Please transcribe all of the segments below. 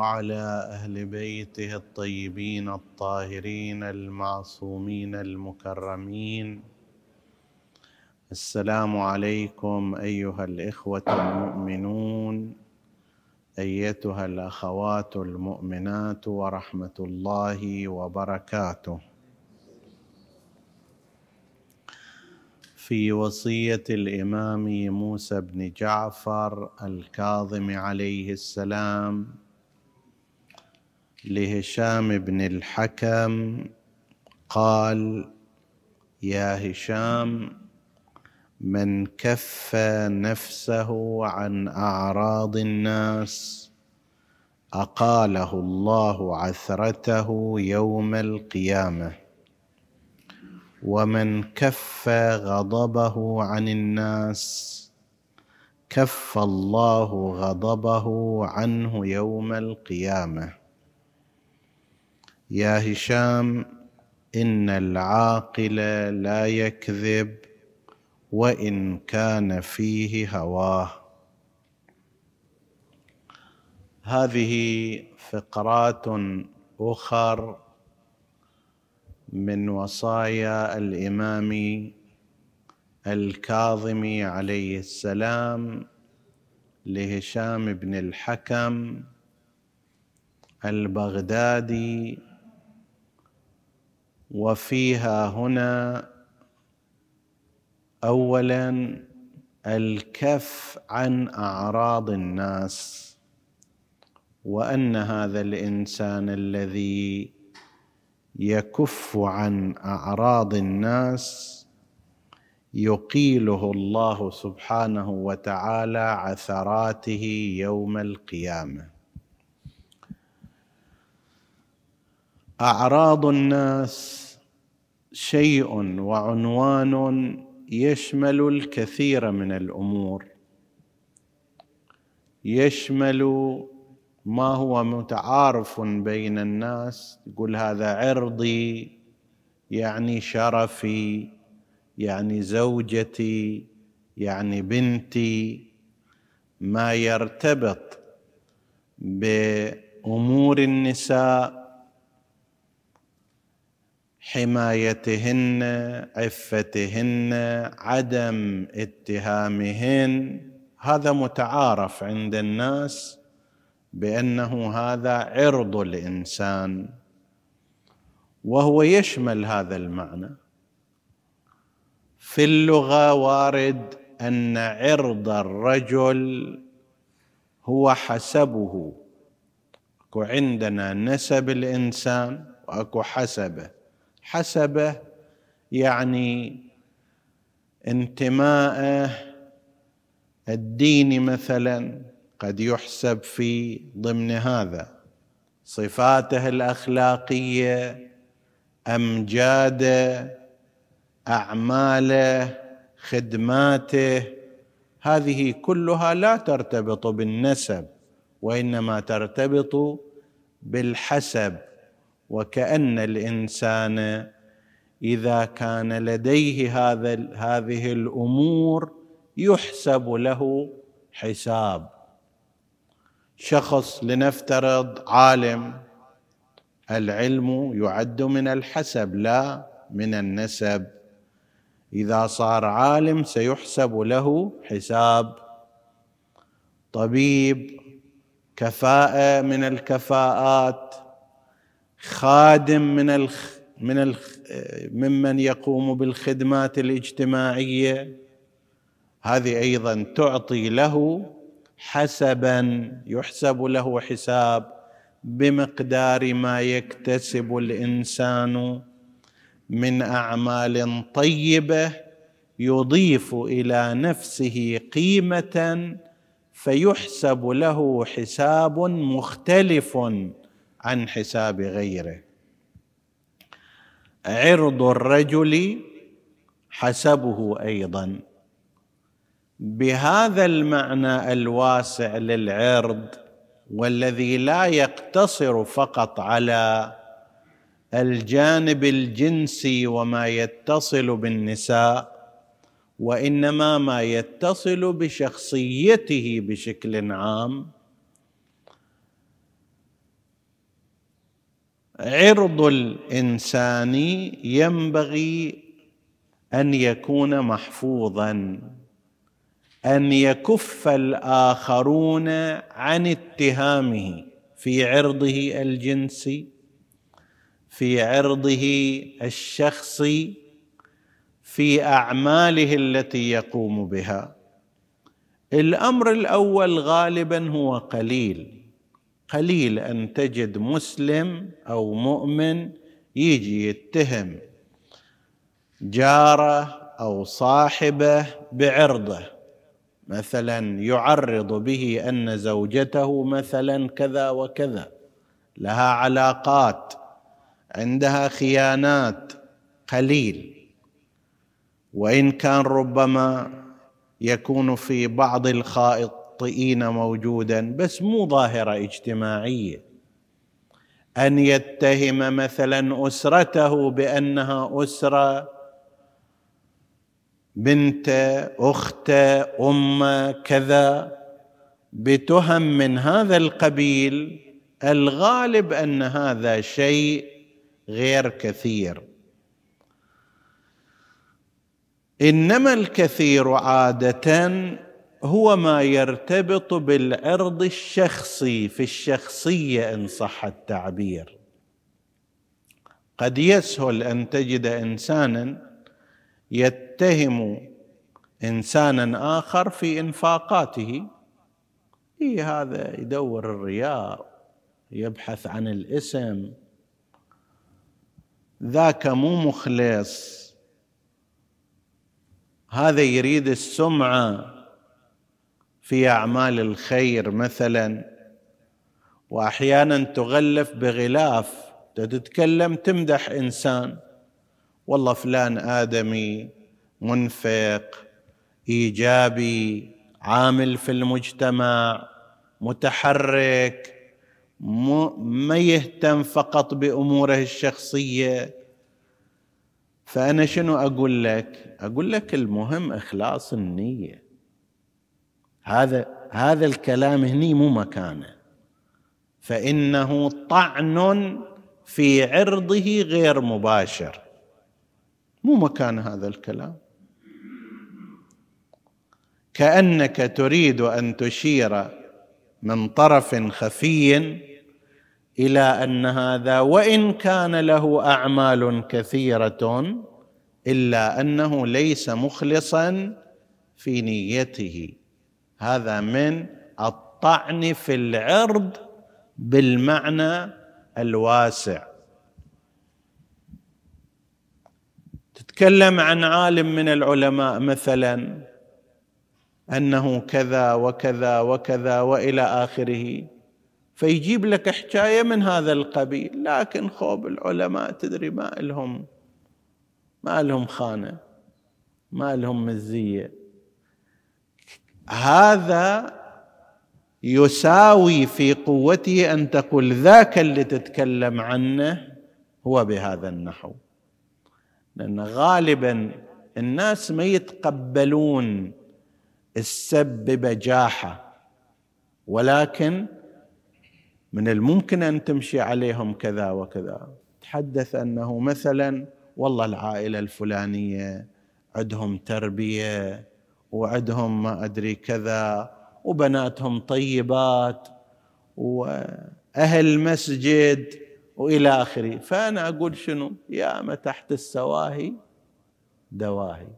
وعلى أهل بيته الطيبين الطاهرين المعصومين المكرمين. السلام عليكم أيها الإخوة المؤمنون أيتها الأخوات المؤمنات ورحمة الله وبركاته. في وصية الإمام موسى بن جعفر الكاظم عليه السلام لهشام بن الحكم قال يا هشام من كف نفسه عن أعراض الناس أقاله الله عثرته يوم القيامة ومن كف غضبه عن الناس كف الله غضبه عنه يوم القيامة. يا هشام إن العاقل لا يكذب وإن كان فيه هواه. هذه فقرات أخر من وصايا الإمام الكاظم عليه السلام لهشام بن الحكم البغدادي وفيها هنا اولا الكف عن أعراض الناس وأن هذا الإنسان الذي يكف عن أعراض الناس يقيله الله سبحانه وتعالى عثراته يوم القيامة. أعراض الناس شيء وعنوان يشمل الكثير من الأمور. يشمل ما هو متعارف بين الناس يقول هذا عرضي يعني شرفي يعني زوجتي يعني بنتي. ما يرتبط بأمور النساء حمايتهن عفتهن عدم اتهامهن. هذا متعارف عند الناس بأنه هذا عرض الإنسان. وهو يشمل هذا المعنى. في اللغة وارد أن عرض الرجل هو حسبه. أكو عندنا نسب الإنسان وأكو حسبه. حسبه يعني انتماءه الديني مثلا قد يحسب في ضمن هذا. صفاته الأخلاقية أمجاده أعماله خدماته هذه كلها لا ترتبط بالنسب وإنما ترتبط بالحسب. وكأن الإنسان إذا كان لديه هذا هذه الأمور يحسب له حساب. شخص لنفترض عالم العلم يعد من الحسب لا من النسب. إذا صار عالم سيحسب له حساب. طبيب كفاءة من الكفاءات. خادم من الخ من الخ ممن يقوم بالخدمات الاجتماعية. هذه أيضا تعطي له حسبا يحسب له حساب بمقدار ما يكتسب الإنسان من أعمال طيبة يضيف إلى نفسه قيمة فيحسب له حساب مختلف. عن حساب غيره. عرض الرجل حسبه أيضا. بهذا المعنى الواسع للعرض والذي لا يقتصر فقط على الجانب الجنسي وما يتصل بالنساء وإنما ما يتصل بشخصيته بشكل عام عرض الإنسان ينبغي أن يكون محفوظا أن يكف الآخرون عن اتهامه في عرضه الجنسي في عرضه الشخصي في أعماله التي يقوم بها. الأمر الأول غالبا هو قليل. قليل أن تجد مسلم أو مؤمن يجي يتهم جاره أو صاحبه بعرضه. مثلا يعرض به أن زوجته مثلا كذا وكذا. لها علاقات عندها خيانات قليل. وإن كان ربما يكون في بعض الخائطين موجودا بس مو ظاهرة اجتماعية. أن يتهم مثلا أسرته بأنها أسرة بنت أخت أم كذا بتهم من هذا القبيل الغالب أن هذا شيء غير كثير. إنما الكثير عادة هو ما يرتبط بالعرض الشخصي في الشخصية إن صح التعبير. قد يسهل أن تجد إنسانا يتهم إنسانا آخر في إنفاقاته. إي هذا يدور الرياء يبحث عن الاسم. ذاك مو مخلص. هذا يريد السمعة. في أعمال الخير مثلا واحيانا تغلف بغلاف تتكلم تمدح إنسان. والله فلان آدمي منفق إيجابي عامل في المجتمع متحرك ما يهتم فقط بأموره الشخصية. فأنا شنو أقول لك؟ أقول لك المهم إخلاص النية. هذا هذا الكلام هني مو مكانه. فإنه طعن في عرضه غير مباشر. مو مكان هذا الكلام. كأنك تريد أن تشير من طرف خفي إلى أن هذا وإن كان له أعمال كثيرة إلا أنه ليس مخلصا في نيته. هذا من الطعن في العرض بالمعنى الواسع. تتكلم عن عالم من العلماء مثلا أنه كذا وكذا وكذا وإلى آخره فيجيب لك حكاية من هذا القبيل لكن خوب العلماء تدري ما لهم ما لهم خانة ما لهم مزية. هذا يساوي في قوته أن تقول ذاك اللي تتكلم عنه هو بهذا النحو. لأن غالبا الناس ما يتقبلون السب ببجاحة ولكن من الممكن أن تمشي عليهم كذا وكذا. تحدث أنه مثلا والله العائلة الفلانية عندهم تربية وعندهم ما أدري كذا وبناتهم طيبات وأهل مسجد وإلى آخره. فأنا أقول شنو؟ يا ما تحت السواهي دواهي.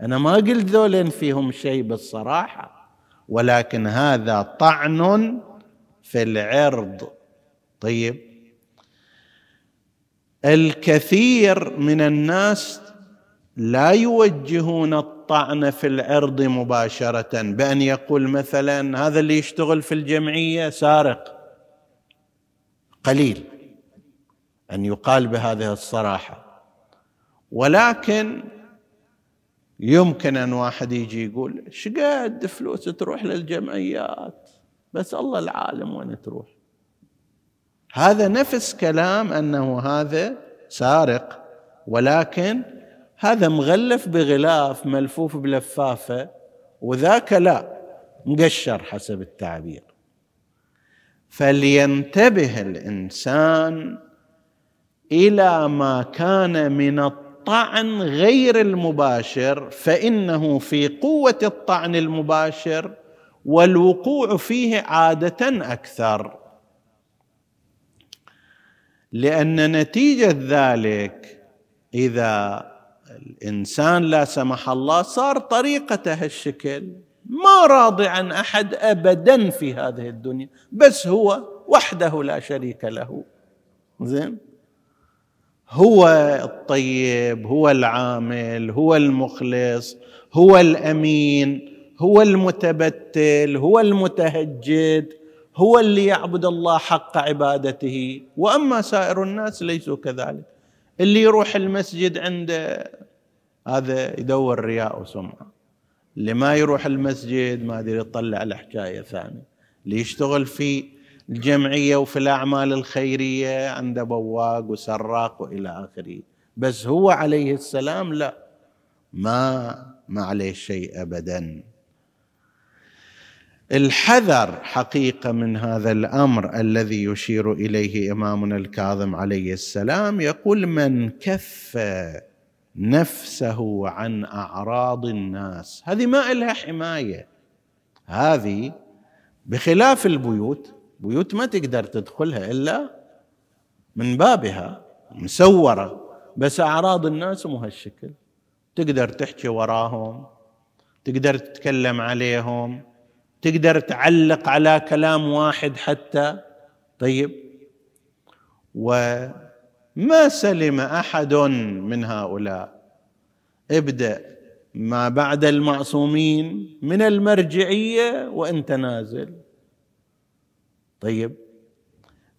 أنا ما قلت ذولين فيهم شيء بالصراحة ولكن هذا طعن في العرض. طيب. الكثير من الناس لا يوجهون الطعن في العرض مباشرة بأن يقول مثلا هذا اللي يشتغل في الجمعية سارق. قليل أن يقال بهذه الصراحة. ولكن يمكن أن واحد يجي يقول إيش قد فلوس تروح للجمعيات بس الله العالم وين تروح؟ هذا نفس كلام أنه هذا سارق ولكن هذا مغلف بغلاف ملفوف بلفافة وذاك لا مقشر حسب التعبير. فلينتبه الإنسان إلى ما كان من الطعن غير المباشر فإنه في قوة الطعن المباشر والوقوع فيه عادة أكثر. لأن نتيجة ذلك إذا الإنسان لا سمح الله صار طريقته هالشكل ما راضي عن أحد ابدا في هذه الدنيا بس هو وحده لا شريك له. زين؟ هو الطيب هو العامل هو المخلص هو الأمين هو المتبتل هو المتهجد هو اللي يعبد الله حق عبادته. وأما سائر الناس ليسوا كذلك. اللي يروح المسجد عنده هذا يدور رياء وسمعة. اللي ما يروح المسجد ما أدري يطلع له حكاية ثانية. اللي يشتغل في الجمعية وفي الأعمال الخيرية عنده بواق وسراق وإلى آخره. بس هو عليه السلام لا. ما ما عليه شيء ابدا. الحذر حقيقة من هذا الأمر الذي يشير إليه إمامنا الكاظم عليه السلام يقول من كف نفسه عن أعراض الناس. هذه ما لها حماية. هذه بخلاف البيوت بيوت ما تقدر تدخلها إلا من بابها مسورة بس أعراض الناس مو هالشكل. تقدر تحكي وراهم تقدر تتكلم عليهم تقدر تعلق على كلام واحد حتى. طيب. وما سلم أحد من هؤلاء. ابدأ ما بعد المعصومين من المرجعية وأنت نازل. طيب.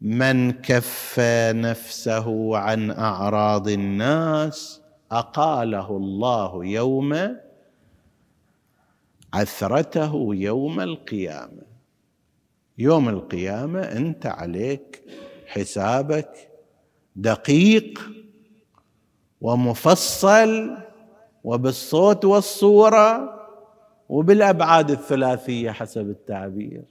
من كف نفسه عن أعراض الناس أقاله الله يوم عثرته يوم القيامة. يوم القيامة أنت عليك حسابك دقيق ومفصل وبالصوت والصورة وبالأبعاد الثلاثية حسب التعبير.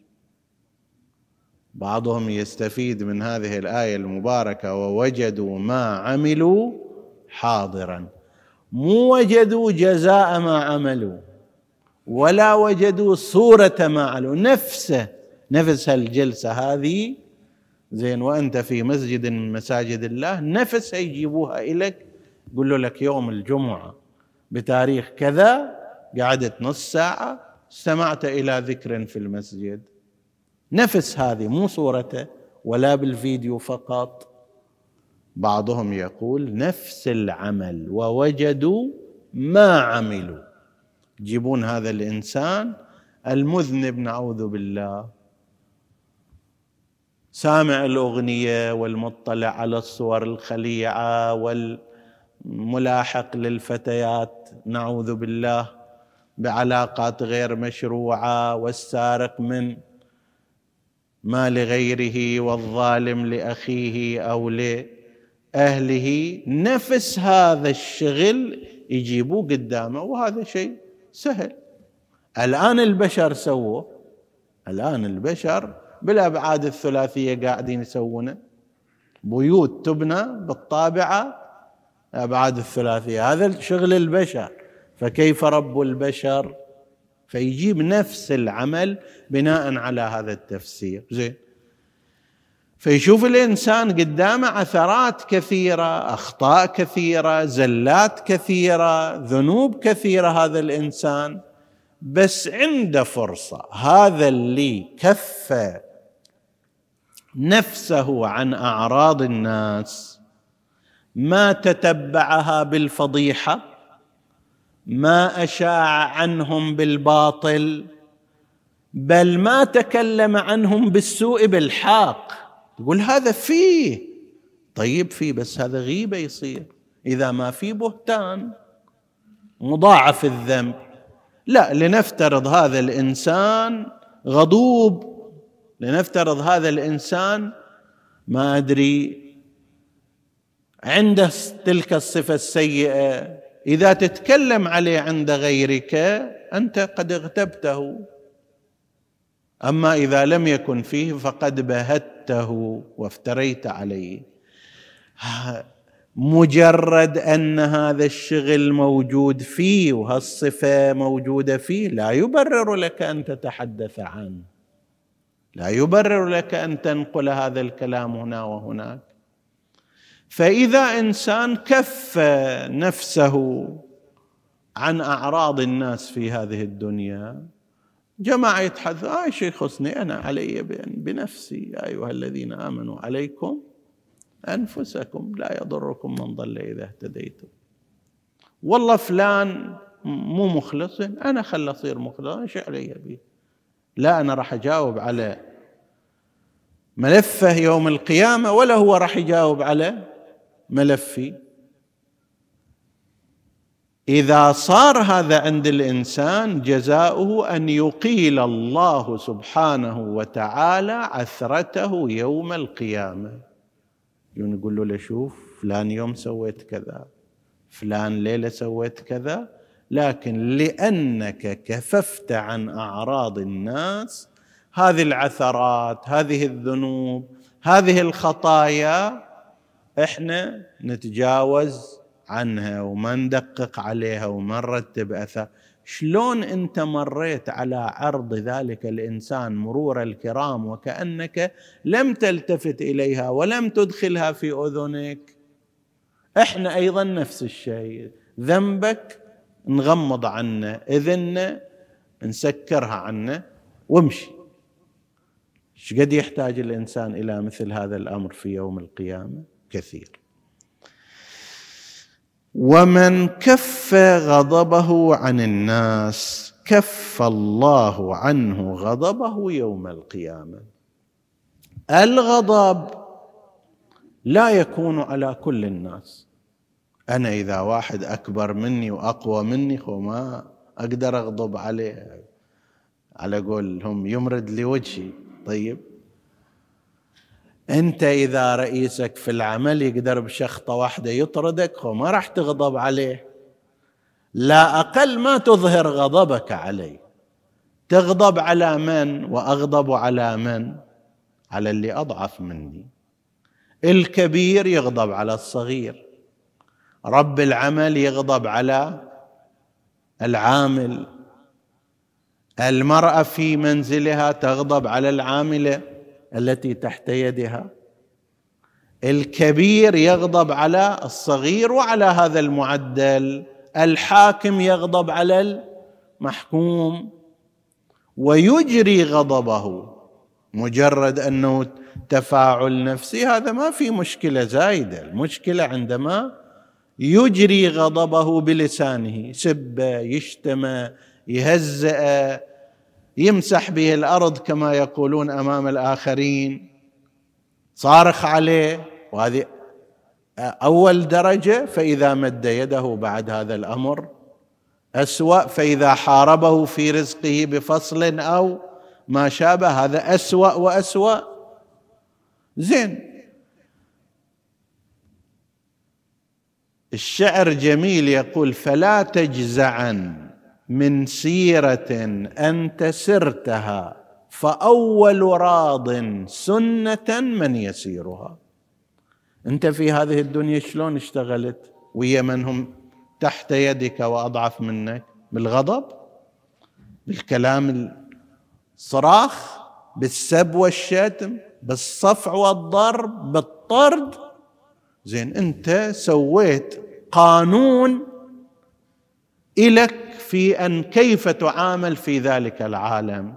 بعضهم يستفيد من هذه الآية المباركة ووجدوا ما عملوا حاضرا. مو وجدوا جزاء ما عملوا. ولا وجدوا صورة ما علوا. نفسه نفس هالجلسة هذه زين وأنت في مسجد من مساجد الله نفسها يجيبوها إليك يقولوا لك يوم الجمعة بتاريخ كذا قعدت نص ساعة استمعت إلى ذكر في المسجد. نفس هذه مو صورته ولا بالفيديو فقط. بعضهم يقول نفس العمل ووجدوا ما عملوا. تجيبون هذا الإنسان المذنب نعوذ بالله. سامع الأغنية والمطلع على الصور الخليعة والملاحق للفتيات نعوذ بالله. بعلاقات غير مشروعة والسارق من مال غيره والظالم لأخيه أو لأهله. نفس هذا الشغل يجيبوه قدامه وهذا شيء سهل. الآن البشر سووا. الآن البشر بالأبعاد الثلاثية قاعدين يسوونه. بيوت تبنى بالطابعة أبعاد الثلاثية. هذا شغل البشر. فكيف رب البشر؟ فيجيب نفس العمل بناء على هذا التفسير. زين. فيشوف الإنسان قدامه عثرات كثيرة أخطاء كثيرة زلات كثيرة ذنوب كثيرة هذا الإنسان. بس عنده فرصة هذا اللي كف نفسه عن أعراض الناس. ما تتبعها بالفضيحة ما أشاع عنهم بالباطل بل ما تكلم عنهم بالسوء بالحاق تقول هذا فيه. طيب فيه بس هذا غيبة يصير. إذا ما في بهتان مضاعف الذنب. لا لنفترض هذا الإنسان غضوب. لنفترض هذا الإنسان ما أدري عنده تلك الصفة السيئة. إذا تتكلم عليه عند غيرك أنت قد اغتبته. أما إذا لم يكن فيه فقد بهته وافتريت عليه. مجرد أن هذا الشغل موجود فيه وهالصفه موجودة فيه لا يبرر لك أن تتحدث عنه. لا يبرر لك أن تنقل هذا الكلام هنا وهناك. فإذا إنسان كف نفسه عن أعراض الناس في هذه الدنيا جماعة يتحدث آه شيء يخصني أنا علي بنفسي يا أيها الذين آمنوا عليكم أنفسكم لا يضركم من ضل إذا اهتديتم. والله فلان مو مخلص أنا خل أصير مخلص إيش علي به. لا أنا راح أجاوب على ملفه يوم القيامة ولا هو راح يجاوب على ملفي. إذا صار هذا عند الإنسان جزاؤه أن يقيل الله سبحانه وتعالى عثرته يوم القيامة. يقول له شوف فلان يوم سويت كذا فلان ليلة سويت كذا لكن لأنك كففت عن أعراض الناس هذه العثرات هذه الذنوب هذه الخطايا إحنا نتجاوز عنها وما ندقق عليها وما نرتب أثر. شلون أنت مريت على عرض ذلك الإنسان مرور الكرام وكأنك لم تلتفت إليها ولم تدخلها في أذنك؟ إحنا أيضا نفس الشيء. ذنبك نغمض عنه اذننا نسكرها عنه وامشي. إيش قد يحتاج الإنسان إلى مثل هذا الأمر في يوم القيامة؟ كثير. ومن كف غضبه عن الناس كف الله عنه غضبه يوم القيامه. الغضب لا يكون على كل الناس. أنا إذا واحد أكبر مني وأقوى مني ما أقدر أغضب عليه. على قولهم يمرد لوجهي. طيب أنت إذا رئيسك في العمل يقدر بشخطة واحدة يطردك وما راح تغضب عليه. لا أقل ما تظهر غضبك عليه. تغضب على من وأغضب على من؟ على اللي أضعف مني. الكبير يغضب على الصغير. رب العمل يغضب على العامل. المرأة في منزلها تغضب على العاملة. التي تحت يدها. الكبير يغضب على الصغير وعلى هذا المعدل. الحاكم يغضب على المحكوم. ويجري غضبه. مجرد أنه تفاعل نفسي هذا ما في مشكلة زايدة. المشكلة عندما يجري غضبه بلسانه سب يشتم يهزأ يمسح به الأرض كما يقولون أمام الآخرين. صارخ عليه. وهذه أول درجة فإذا مد يده بعد هذا الأمر. أسوأ فإذا حاربه في رزقه بفصل أو ما شابه. هذا أسوأ وأسوأ. زين. الشعر جميل يقول فلا تجزعن. من سيرة أنت سرتها فأول راض سنة من يسيرها. أنت في هذه الدنيا شلون اشتغلت؟ ويا من هم تحت يدك وأضعف منك؟ بالغضب؟ بالكلام الصراخ؟ بالسب والشتم؟ بالصفع والضرب؟ بالطرد؟ زين أنت سويت قانون إلك في أن كيف تعامل في ذلك العالم؟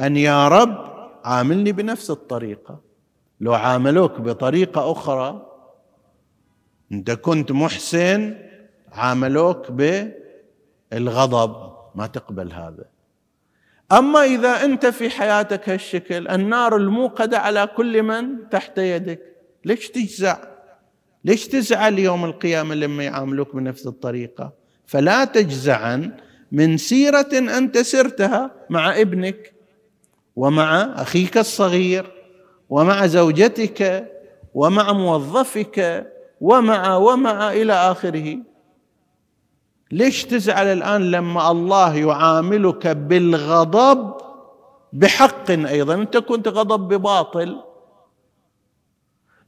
أن يا رب عاملني بنفس الطريقة. لو عاملوك بطريقة أخرى إنت كنت محسن عاملوك الغضب ما تقبل هذا. أما إذا أنت في حياتك هالشكل النار الموقدة على كل من تحت يدك ليش تجزع؟ ليش تزعل يوم القيامة لما يعاملوك بنفس الطريقة؟ فلا تجزعا من سيرة أنت سرتها مع ابنك ومع أخيك الصغير ومع زوجتك ومع موظفك ومع ومع إلى آخره. ليش تزعل الآن لما الله يعاملك بالغضب بحق أيضا؟ انت كنت غضب بباطل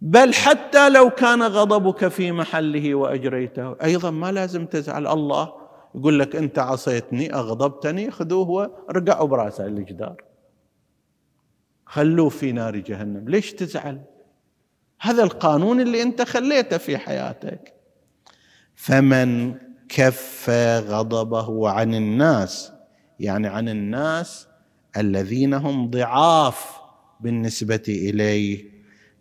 بل حتى لو كان غضبك في محله وأجريته. أيضا ما لازم تزعل. الله يقول لك أنت عصيتني أغضبتني خذوه ورقعوا برأسه الجدار خلوه في نار جهنم. ليش تزعل؟ هذا القانون اللي أنت خليته في حياتك. فمن كف غضبه عن الناس يعني عن الناس الذين هم ضعاف بالنسبة إليه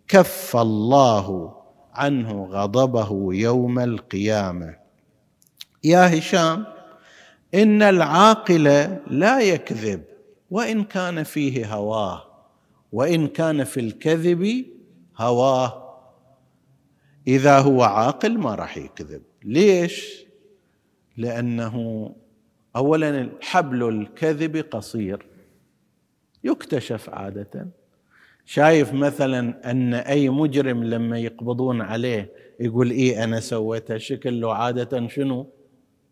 كف الله عنه غضبه يوم القيامة. يا هشام إن العاقل لا يكذب وإن كان فيه هواه وإن كان في الكذب هواه. إذا هو عاقل ما راح يكذب. ليش؟ لأنه اولا حبل الكذب قصير يكتشف عادة. شايف مثلا أن أي مجرم لما يقبضون عليه يقول إيه أنا سويت هالشكل لو عادة شنو؟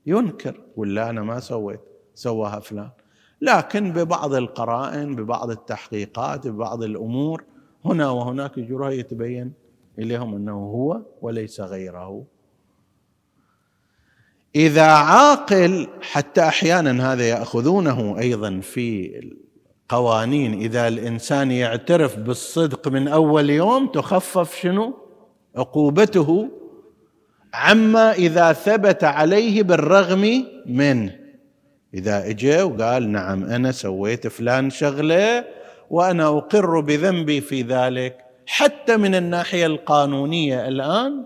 ينكر. ولا أنا ما سويت سواها فلان. لكن ببعض القرائن ببعض التحقيقات ببعض الأمور هنا وهناك يجرها يتبين إليهم أنه هو وليس غيره. إذا عاقل حتى أحيانا هذا يأخذونه أيضا في القوانين إذا الإنسان يعترف بالصدق من أول يوم تخفف شنو؟ عقوبته. عما إذا ثبت عليه بالرغم منه إذا اجى وقال نعم أنا سويت فلان شغلة وأنا أقر بذنبي في ذلك. حتى من الناحية القانونية الآن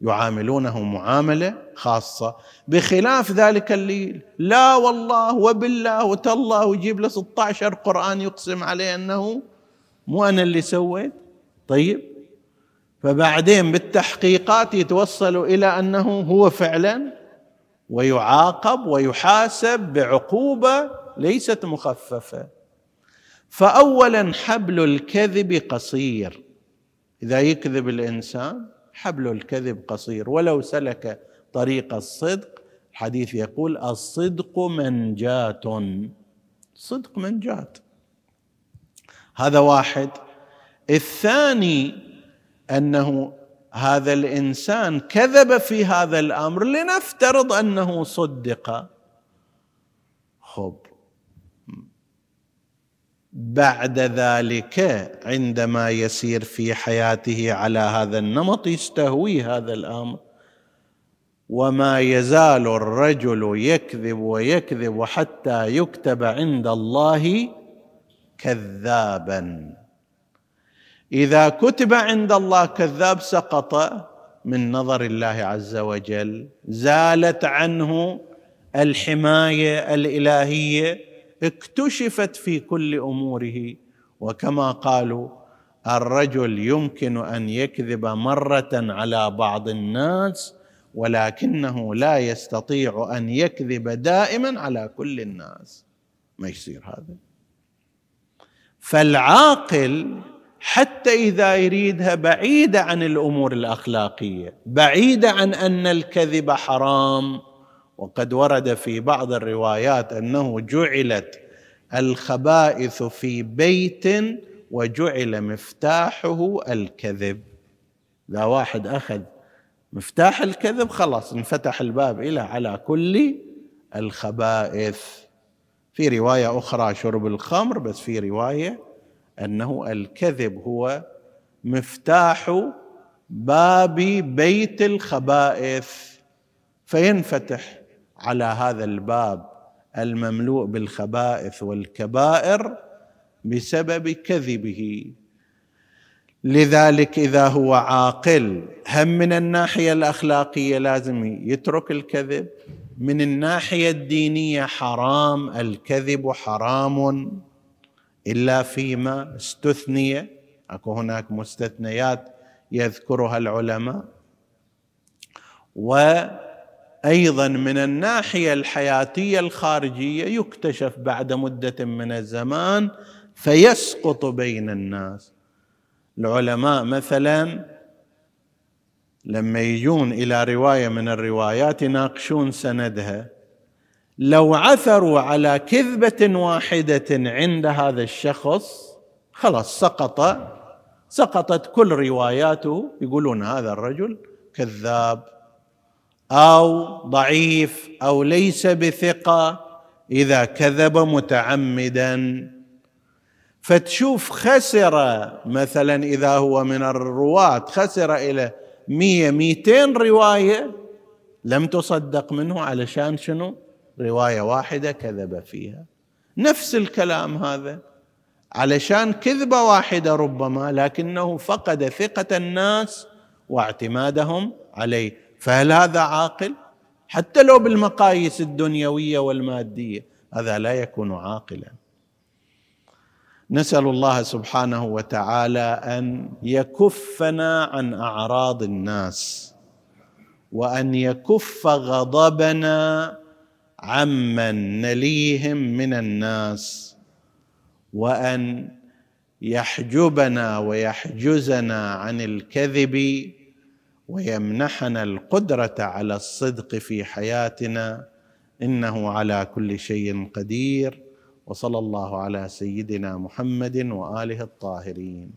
يعاملونه معاملة خاصة. بخلاف ذلك اللي لا والله وبالله وتالله ويجيب له 16 قرآن يقسم عليه أنه مو أنا اللي سويت. طيب. فبعدين بالتحقيقات يتوصلوا إلى أنه هو فعلا ويعاقب ويحاسب بعقوبة ليست مخففة. فاولا حبل الكذب قصير. إذا يكذب الإنسان حبل الكذب قصير. ولو سلك طريق الصدق الحديث يقول الصدق منجات صدق منجات هذا واحد. الثاني أنه هذا الإنسان كذب في هذا الأمر لنفترض أنه صدق. خب. بعد ذلك عندما يسير في حياته على هذا النمط يستهوي هذا الأمر. وما يزال الرجل يكذب ويكذب حتى يكتب عند الله كذابا. إذا كتب عند الله كذاب سقط من نظر الله عز وجل زالت عنه الحماية الإلهية اكتشفت في كل أموره وكما قالوا الرجل يمكن أن يكذب مرة على بعض الناس ولكنه لا يستطيع أن يكذب دائما على كل الناس. ما يصير هذا؟ فالعاقل حتى إذا يريدها بعيده عن الأمور الأخلاقية بعيده عن أن الكذب حرام وقد ورد في بعض الروايات أنه جعلت الخبائث في بيت وجعل مفتاحه الكذب. إذا واحد أخذ مفتاح الكذب خلاص انفتح الباب إلى على كل الخبائث. في رواية أخرى شرب الخمر بس في رواية أنه الكذب هو مفتاح باب بيت الخبائث. فينفتح على هذا الباب المملوء بالخبائث والكبائر بسبب كذبه. لذلك إذا هو عاقل هم من الناحية الأخلاقية لازم يترك الكذب. من الناحية الدينية حرام الكذب حرام. إلا فيما استثني أكو هناك مستثنيات يذكرها العلماء. وأيضا من الناحية الحياتية الخارجية يكتشف بعد مدة من الزمان فيسقط بين الناس. العلماء مثلا لما يجون إلى رواية من الروايات يناقشون سندها لو عثروا على كذبة واحدة عند هذا الشخص خلاص سقط سقطت كل رواياته يقولون هذا الرجل كذاب. أو ضعيف أو ليس بثقة إذا كذب متعمدا. فتشوف خسر مثلا إذا هو من الرواة خسر إلى مية ميتين رواية لم تصدق منه علشان شنو؟ رواية واحدة كذب فيها. نفس الكلام هذا. علشان كذبة واحدة ربما لكنه فقد ثقة الناس واعتمادهم عليه. فهل هذا عاقل؟ حتى لو بالمقاييس الدنيوية والمادية هذا لا يكون عاقلا. نسأل الله سبحانه وتعالى أن يكفنا عن أعراض الناس وأن يكف غضبنا عمن نليهم من الناس وأن يحجبنا ويحجزنا عن الكذب ويمنحنا القدرة على الصدق في حياتنا. إنه على كل شيء قدير. وصلى الله على سيدنا محمد وآله الطاهرين.